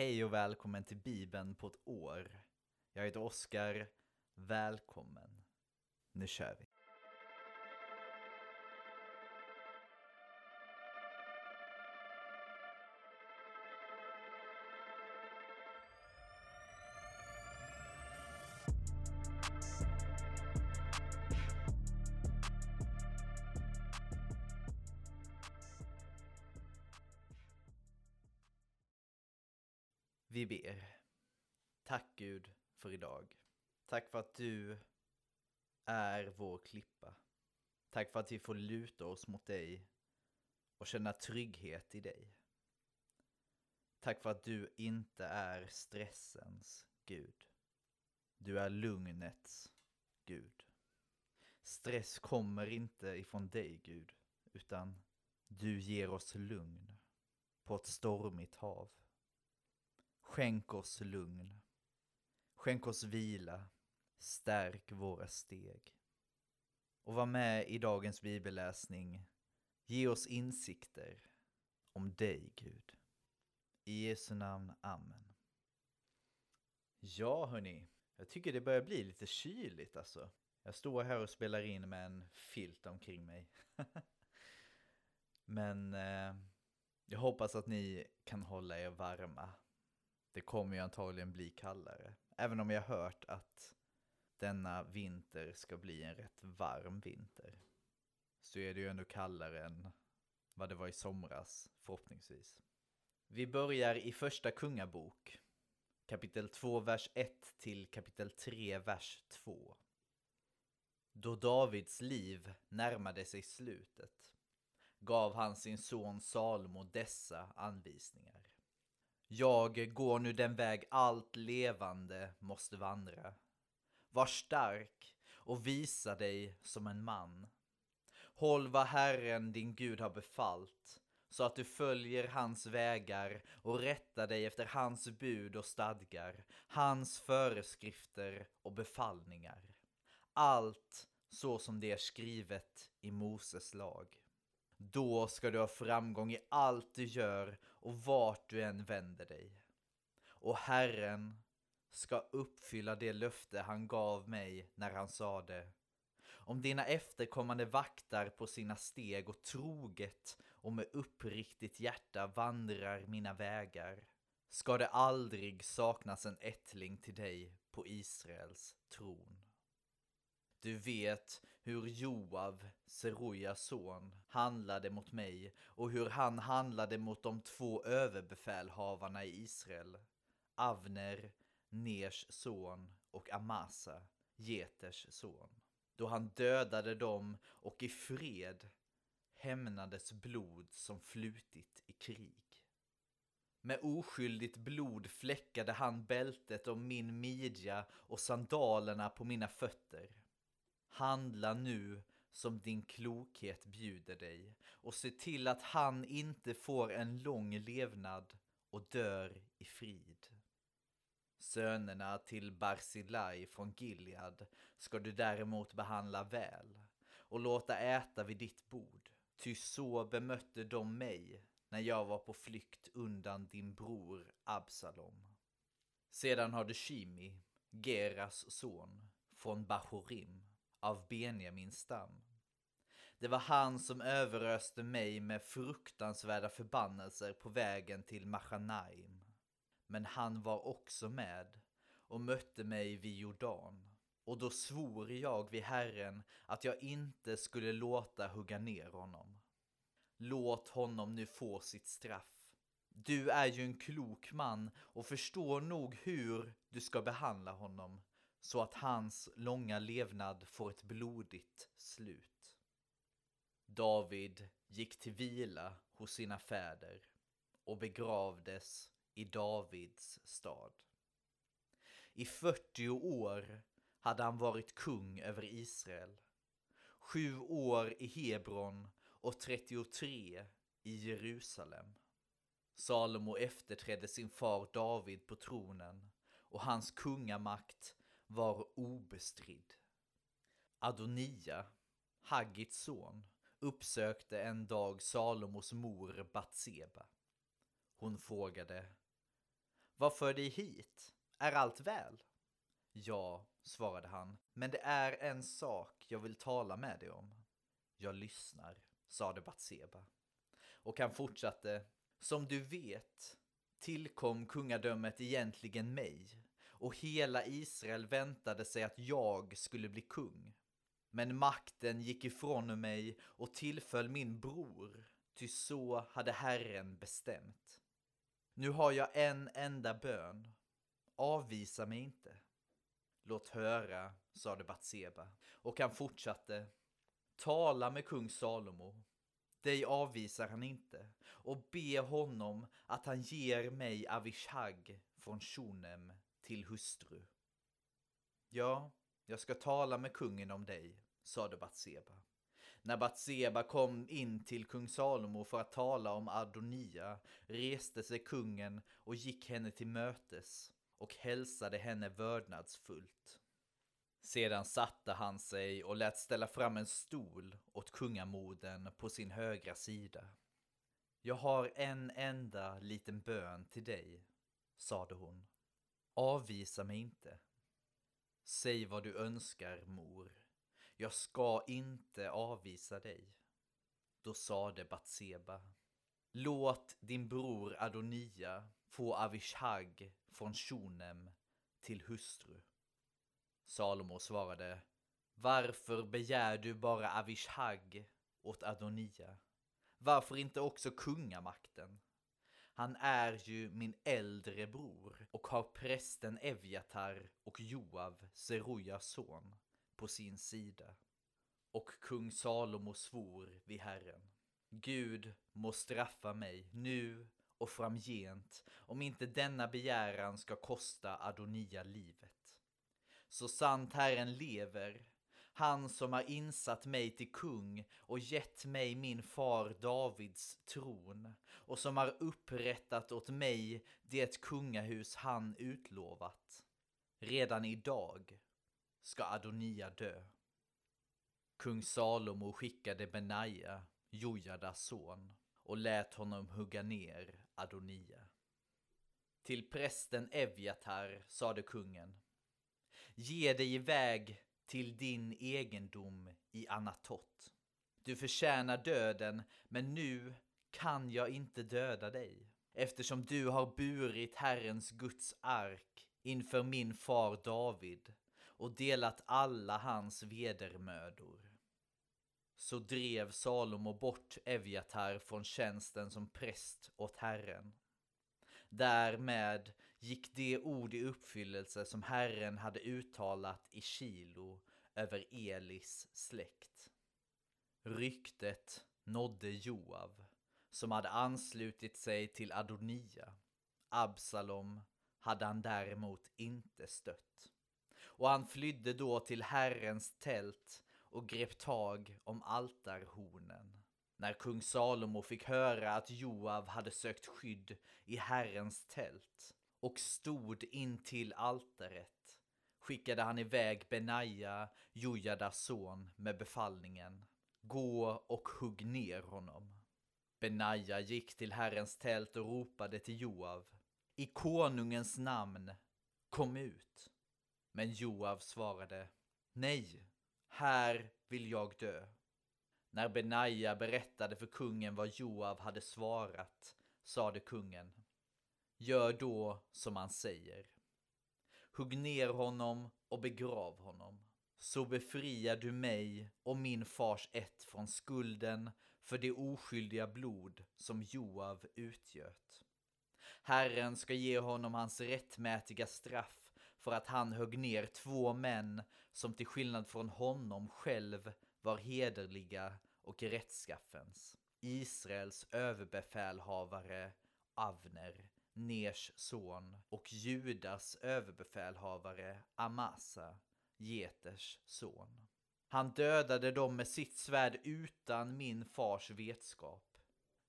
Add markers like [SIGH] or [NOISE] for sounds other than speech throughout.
Hej och välkommen till Bibeln på ett år. Jag heter Oskar. Välkommen. Nu kör vi. Vi ber. Tack Gud för idag. Tack för att du är vår klippa. Tack för att vi får luta oss mot dig och känna trygghet i dig. Tack för att du inte är stressens Gud. Du är lugnets Gud. Stress kommer inte ifrån dig Gud, utan du ger oss lugn på ett stormigt hav. Skänk oss lugn. Skänk oss vila. Stärk våra steg. Och var med i dagens bibelläsning. Ge oss insikter om dig, Gud. I Jesu namn, Amen. Ja, hörni. Jag tycker det börjar bli lite kyligt alltså. Jag står här och spelar in med en filt omkring mig. [LAUGHS] Men eh, jag hoppas att ni kan hålla er varma det kommer ju antagligen bli kallare. Även om jag hört att denna vinter ska bli en rätt varm vinter. Så är det ju ändå kallare än vad det var i somras, förhoppningsvis. Vi börjar i första kungabok, kapitel 2, vers 1 till kapitel 3, vers 2. Då Davids liv närmade sig slutet gav han sin son Salomo dessa anvisningar. Jag går nu den väg allt levande måste vandra. Var stark och visa dig som en man. Håll vad Herren din Gud har befallt, så att du följer hans vägar och rättar dig efter hans bud och stadgar, hans föreskrifter och befallningar. Allt så som det är skrivet i Moses lag. Då ska du ha framgång i allt du gör och vart du än vänder dig. Och Herren ska uppfylla det löfte han gav mig när han sade om dina efterkommande vaktar på sina steg och troget och med uppriktigt hjärta vandrar mina vägar ska det aldrig saknas en ättling till dig på Israels tron. Du vet hur Joav, Serujas son, handlade mot mig och hur han handlade mot de två överbefälhavarna i Israel, Avner, Ners son och Amasa, Geters son. Då han dödade dem och i fred hämnades blod som flutit i krig. Med oskyldigt blod fläckade han bältet om min midja och sandalerna på mina fötter. Handla nu som din klokhet bjuder dig och se till att han inte får en lång levnad och dör i frid. Sönerna till Barzilai från Gilead ska du däremot behandla väl och låta äta vid ditt bord, ty så bemötte de mig när jag var på flykt undan din bror Absalom. Sedan har du Shimi, Geras son, från Bahorim av Benjamins stam. Det var han som överöste mig med fruktansvärda förbannelser på vägen till Machanaim. Men han var också med och mötte mig vid Jordan. Och då svor jag vid Herren att jag inte skulle låta hugga ner honom. Låt honom nu få sitt straff. Du är ju en klok man och förstår nog hur du ska behandla honom så att hans långa levnad får ett blodigt slut. David gick till vila hos sina fäder och begravdes i Davids stad. I 40 år hade han varit kung över Israel, sju år i Hebron och 33 i Jerusalem. Salomo efterträdde sin far David på tronen och hans kungamakt var obestridd. Adonia, Haggits son, uppsökte en dag Salomos mor Batseba. Hon frågade Vad för dig hit? Är allt väl? Ja, svarade han, men det är en sak jag vill tala med dig om. Jag lyssnar, sade Batseba. Och han fortsatte, som du vet tillkom kungadömet egentligen mig och hela Israel väntade sig att jag skulle bli kung. Men makten gick ifrån mig och tillföll min bror, ty så hade Herren bestämt. Nu har jag en enda bön. Avvisa mig inte. Låt höra, sade Batseba, och han fortsatte. Tala med kung Salomo. Dig avvisar han inte och be honom att han ger mig Avishag från Shunem till hustru. Ja, jag ska tala med kungen om dig, sade Batseba. När Batseba kom in till kung Salomo för att tala om Adonia reste sig kungen och gick henne till mötes och hälsade henne vördnadsfullt. Sedan satte han sig och lät ställa fram en stol åt kungamoden på sin högra sida. Jag har en enda liten bön till dig, sade hon. Avvisa mig inte. Säg vad du önskar, mor. Jag ska inte avvisa dig. Då sade Batseba. Låt din bror Adonia få Avishag från Shunem till hustru. Salomo svarade. Varför begär du bara Avishag åt Adonia? Varför inte också kungamakten? Han är ju min äldre bror och har prästen Evjatar och Joav, Serujas son, på sin sida. Och kung Salomo svor vid Herren. Gud må straffa mig nu och framgent om inte denna begäran ska kosta Adonia livet. Så sant Herren lever, han som har insatt mig till kung och gett mig min far Davids tron och som har upprättat åt mig det kungahus han utlovat. Redan idag ska Adonia dö. Kung Salomo skickade Benaja, Jojadas son, och lät honom hugga ner Adonia. Till prästen Evjatar sade kungen. Ge dig iväg till din egendom i Anatot. Du förtjänar döden, men nu kan jag inte döda dig, eftersom du har burit Herrens Guds ark inför min far David och delat alla hans vedermödor. Så drev Salomo bort Evjatar från tjänsten som präst åt Herren. Därmed gick det ord i uppfyllelse som Herren hade uttalat i Kilo över Elis släkt. Ryktet nådde Joav, som hade anslutit sig till Adonia. Absalom hade han däremot inte stött. Och han flydde då till Herrens tält och grep tag om altarhornen. När kung Salomo fick höra att Joav hade sökt skydd i Herrens tält och stod in till altaret skickade han iväg Benaja, Jojadas son, med befallningen Gå och hugg ner honom. Benaja gick till Herrens tält och ropade till Joav I konungens namn, kom ut. Men Joav svarade Nej, här vill jag dö. När Benaja berättade för kungen vad Joav hade svarat sade kungen Gör då som han säger. Hugg ner honom och begrav honom. Så befriar du mig och min fars ett från skulden för det oskyldiga blod som Joav utgöt. Herren ska ge honom hans rättmätiga straff för att han högg ner två män som till skillnad från honom själv var hederliga och rättskaffens. Israels överbefälhavare Avner Ners son och Judas överbefälhavare Amasa, Geters son. Han dödade dem med sitt svärd utan min fars vetskap.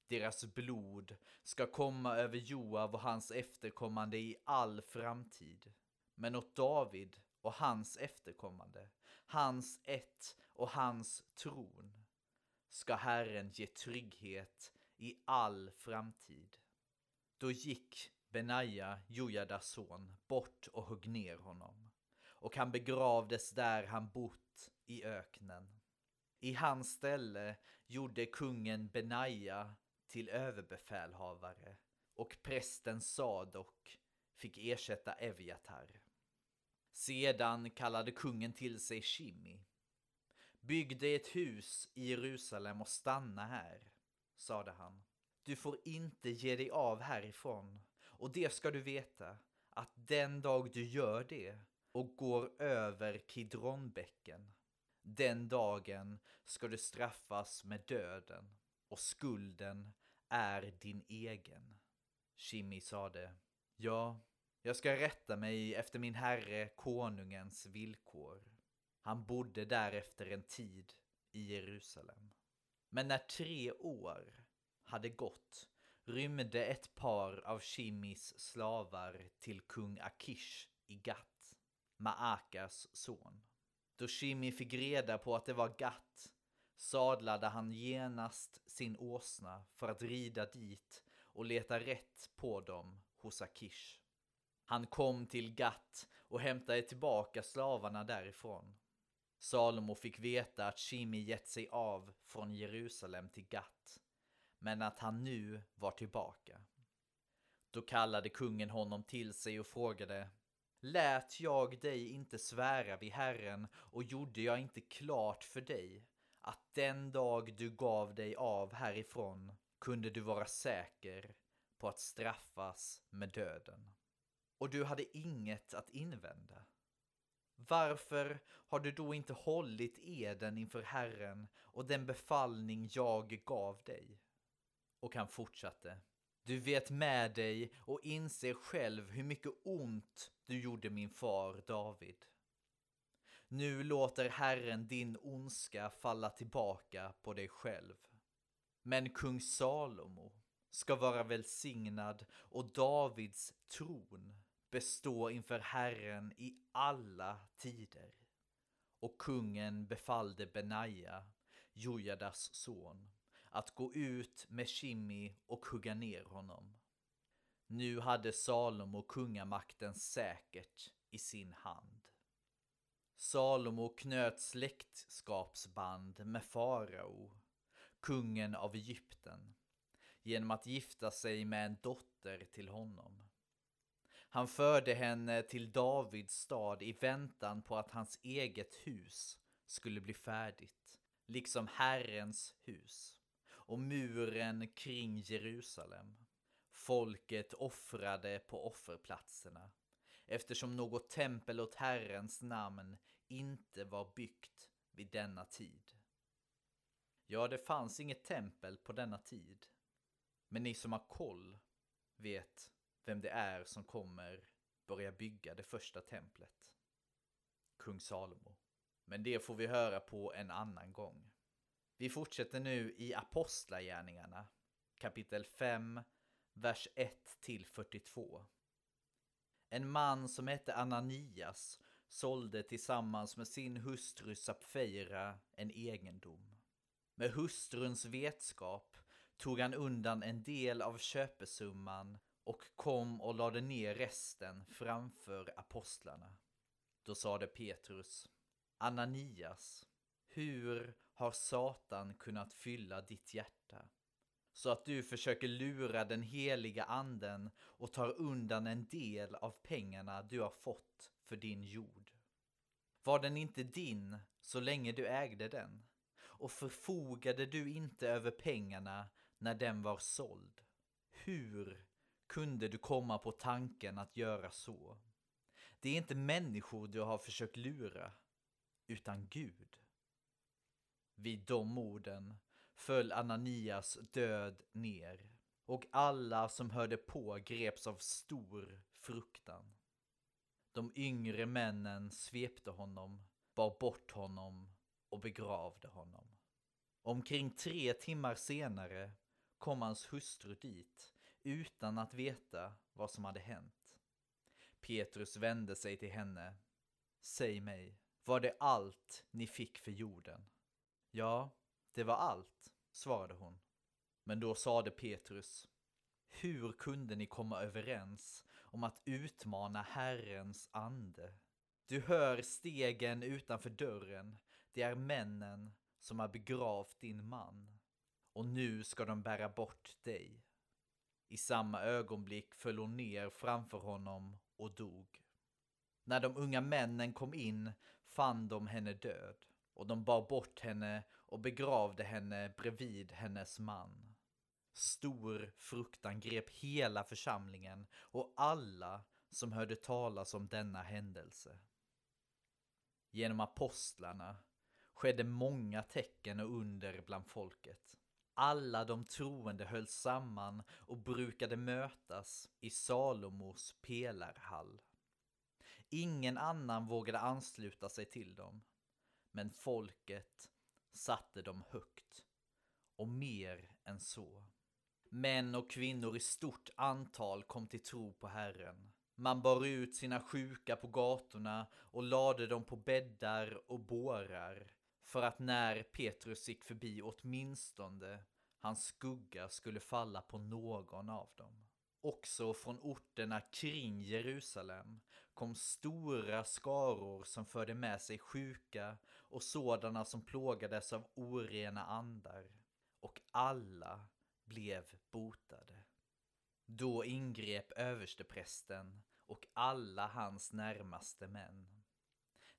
Deras blod ska komma över Joav och hans efterkommande i all framtid. Men åt David och hans efterkommande, hans ett och hans tron, ska Herren ge trygghet i all framtid. Då gick Benaja, Jojadas son, bort och högg ner honom. Och han begravdes där han bott i öknen. I hans ställe gjorde kungen Benaja till överbefälhavare och prästen Sadok fick ersätta Eviatar. Sedan kallade kungen till sig Shimi. byggde ett hus i Jerusalem och stanna här, sade han. Du får inte ge dig av härifrån och det ska du veta att den dag du gör det och går över Kidronbäcken, den dagen ska du straffas med döden och skulden är din egen. Shimi sade, ja, jag ska rätta mig efter min herre konungens villkor. Han bodde därefter en tid i Jerusalem. Men när tre år hade gått rymde ett par av Shimis slavar till kung Akish i Gat, Maakas son. Då Shimi fick reda på att det var Gat sadlade han genast sin åsna för att rida dit och leta rätt på dem hos Akish. Han kom till Gat och hämtade tillbaka slavarna därifrån. Salomo fick veta att Shimi gett sig av från Jerusalem till Gat, men att han nu var tillbaka. Då kallade kungen honom till sig och frågade Lät jag dig inte svära vid Herren och gjorde jag inte klart för dig att den dag du gav dig av härifrån kunde du vara säker på att straffas med döden? Och du hade inget att invända. Varför har du då inte hållit eden inför Herren och den befallning jag gav dig? Och han fortsatte. Du vet med dig och inser själv hur mycket ont du gjorde min far David. Nu låter Herren din ondska falla tillbaka på dig själv. Men kung Salomo ska vara välsignad och Davids tron bestå inför Herren i alla tider. Och kungen befallde Benaja, Jojadas son, att gå ut med Shimmi och hugga ner honom. Nu hade Salomo kungamakten säkert i sin hand. Salomo knöt släktskapsband med farao, kungen av Egypten, genom att gifta sig med en dotter till honom. Han förde henne till Davids stad i väntan på att hans eget hus skulle bli färdigt, liksom Herrens hus och muren kring Jerusalem. Folket offrade på offerplatserna eftersom något tempel åt Herrens namn inte var byggt vid denna tid. Ja, det fanns inget tempel på denna tid. Men ni som har koll vet vem det är som kommer börja bygga det första templet. Kung Salomo. Men det får vi höra på en annan gång. Vi fortsätter nu i Apostlagärningarna, kapitel 5, vers 1 till 42. En man som hette Ananias sålde tillsammans med sin hustru Sapfeira en egendom. Med hustruns vetskap tog han undan en del av köpesumman och kom och lade ner resten framför apostlarna. Då sade Petrus, Ananias, hur har Satan kunnat fylla ditt hjärta? Så att du försöker lura den heliga anden och tar undan en del av pengarna du har fått för din jord. Var den inte din så länge du ägde den? Och förfogade du inte över pengarna när den var såld? Hur kunde du komma på tanken att göra så? Det är inte människor du har försökt lura, utan Gud. Vid de orden föll Ananias död ner och alla som hörde på greps av stor fruktan. De yngre männen svepte honom, bar bort honom och begravde honom. Omkring tre timmar senare kom hans hustru dit utan att veta vad som hade hänt. Petrus vände sig till henne. Säg mig, var det allt ni fick för jorden? Ja, det var allt, svarade hon. Men då sade Petrus, Hur kunde ni komma överens om att utmana Herrens ande? Du hör stegen utanför dörren. Det är männen som har begravt din man. Och nu ska de bära bort dig. I samma ögonblick föll hon ner framför honom och dog. När de unga männen kom in fann de henne död och de bar bort henne och begravde henne bredvid hennes man. Stor fruktan grep hela församlingen och alla som hörde talas om denna händelse. Genom apostlarna skedde många tecken och under bland folket. Alla de troende höll samman och brukade mötas i Salomos pelarhall. Ingen annan vågade ansluta sig till dem, men folket satte dem högt och mer än så. Män och kvinnor i stort antal kom till tro på Herren. Man bar ut sina sjuka på gatorna och lade dem på bäddar och bårar för att när Petrus gick förbi åtminstone hans skugga skulle falla på någon av dem. Också från orterna kring Jerusalem kom stora skaror som förde med sig sjuka och sådana som plågades av orena andar. Och alla blev botade. Då ingrep översteprästen och alla hans närmaste män,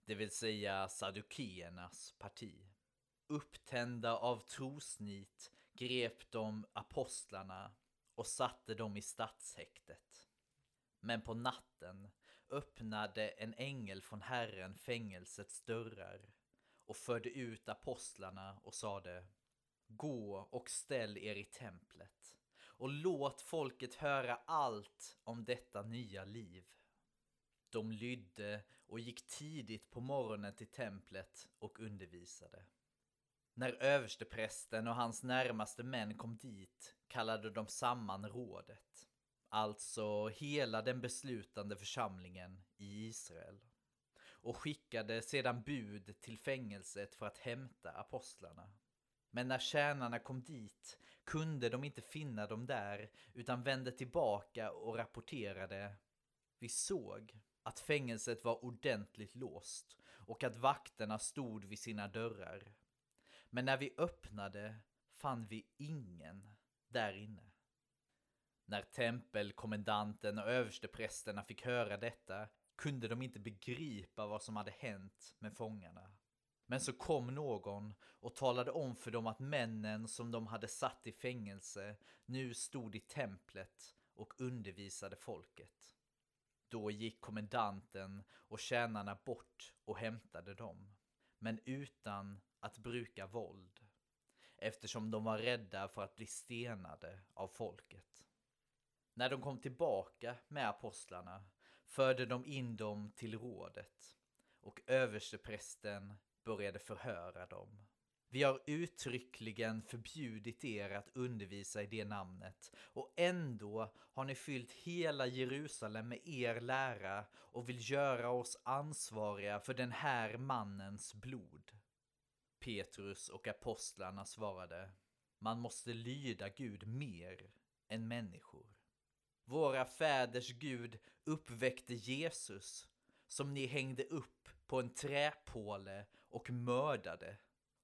det vill säga sadukeernas parti. Upptända av trosnit grep de apostlarna och satte dem i stadshäktet. Men på natten öppnade en ängel från Herren fängelsets dörrar och förde ut apostlarna och sade Gå och ställ er i templet och låt folket höra allt om detta nya liv. De lydde och gick tidigt på morgonen till templet och undervisade. När översteprästen och hans närmaste män kom dit kallade de samman rådet, alltså hela den beslutande församlingen i Israel, och skickade sedan bud till fängelset för att hämta apostlarna. Men när tjänarna kom dit kunde de inte finna dem där utan vände tillbaka och rapporterade Vi såg att fängelset var ordentligt låst och att vakterna stod vid sina dörrar. Men när vi öppnade fann vi ingen där inne. När tempelkommendanten och översteprästerna fick höra detta kunde de inte begripa vad som hade hänt med fångarna. Men så kom någon och talade om för dem att männen som de hade satt i fängelse nu stod i templet och undervisade folket. Då gick kommendanten och tjänarna bort och hämtade dem, men utan att bruka våld, eftersom de var rädda för att bli stenade av folket. När de kom tillbaka med apostlarna förde de in dem till rådet och översteprästen började förhöra dem. Vi har uttryckligen förbjudit er att undervisa i det namnet och ändå har ni fyllt hela Jerusalem med er lära och vill göra oss ansvariga för den här mannens blod. Petrus och apostlarna svarade Man måste lyda Gud mer än människor. Våra fäders Gud uppväckte Jesus som ni hängde upp på en träpåle och mördade.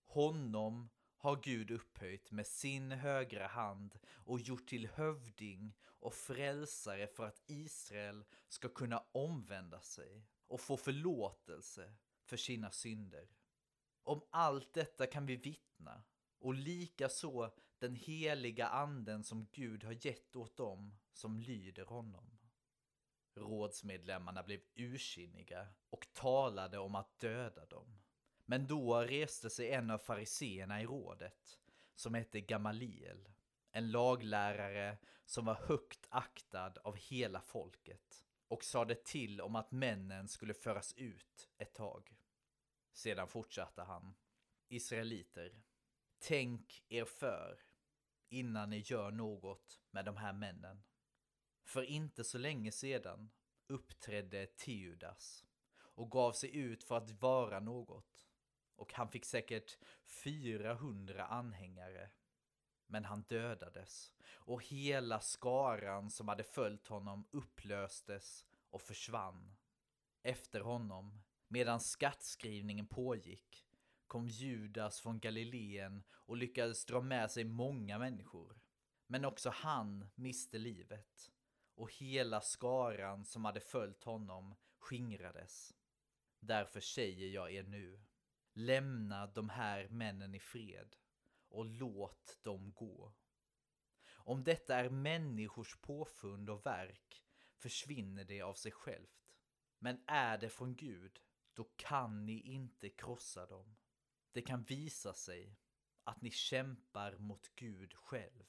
Honom har Gud upphöjt med sin högra hand och gjort till hövding och frälsare för att Israel ska kunna omvända sig och få förlåtelse för sina synder. Om allt detta kan vi vittna och likaså den heliga anden som Gud har gett åt dem som lyder honom. Rådsmedlemmarna blev ursinniga och talade om att döda dem. Men då reste sig en av fariseerna i rådet, som hette Gamaliel, en laglärare som var högt aktad av hela folket och sade till om att männen skulle föras ut ett tag. Sedan fortsatte han. Israeliter, tänk er för innan ni gör något med de här männen. För inte så länge sedan uppträdde Teudas och gav sig ut för att vara något. Och han fick säkert 400 anhängare. Men han dödades och hela skaran som hade följt honom upplöstes och försvann. Efter honom, medan skattskrivningen pågick, kom Judas från Galileen och lyckades dra med sig många människor. Men också han miste livet och hela skaran som hade följt honom skingrades. Därför säger jag er nu, lämna de här männen i fred och låt dem gå. Om detta är människors påfund och verk försvinner det av sig självt. Men är det från Gud, då kan ni inte krossa dem. Det kan visa sig att ni kämpar mot Gud själv.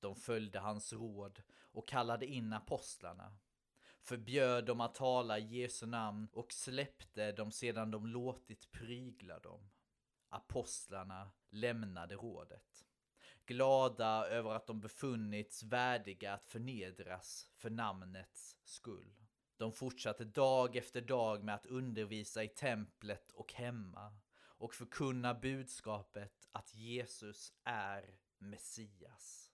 De följde hans råd och kallade in apostlarna, förbjöd dem att tala i Jesu namn och släppte dem sedan de låtit prygla dem. Apostlarna lämnade rådet, glada över att de befunnits värdiga att förnedras för namnets skull. De fortsatte dag efter dag med att undervisa i templet och hemma och förkunna budskapet att Jesus är Messias.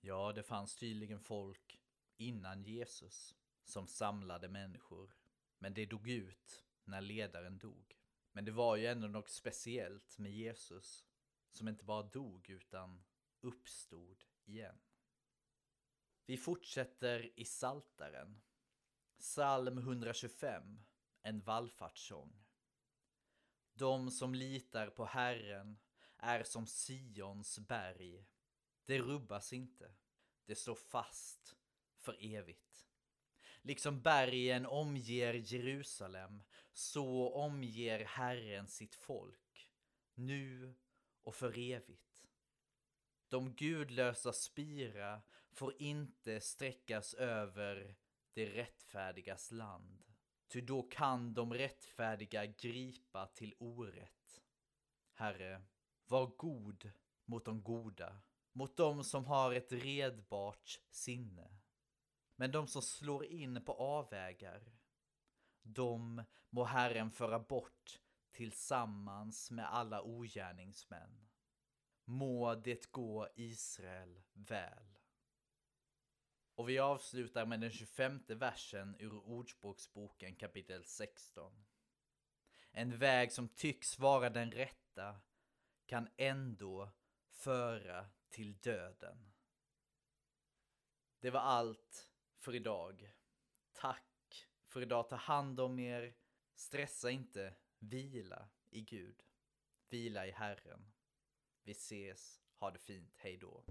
Ja, det fanns tydligen folk innan Jesus som samlade människor. Men det dog ut när ledaren dog. Men det var ju ändå något speciellt med Jesus som inte bara dog utan uppstod igen. Vi fortsätter i Saltaren. Psalm 125, en vallfartssång. De som litar på Herren är som Sions berg. Det rubbas inte. Det står fast för evigt. Liksom bergen omger Jerusalem, så omger Herren sitt folk, nu och för evigt. De gudlösa spira får inte sträckas över det rättfärdigas land. Ty då kan de rättfärdiga gripa till orätt. Herre, var god mot de goda, mot dem som har ett redbart sinne. Men de som slår in på avvägar, de må Herren föra bort tillsammans med alla ogärningsmän. Må det gå Israel väl. Och vi avslutar med den 25 versen ur Ordspråksboken kapitel 16. En väg som tycks vara den rätta kan ändå föra till döden. Det var allt för idag. Tack för idag. Ta hand om er. Stressa inte. Vila i Gud. Vila i Herren. Vi ses. Ha det fint. Hej då.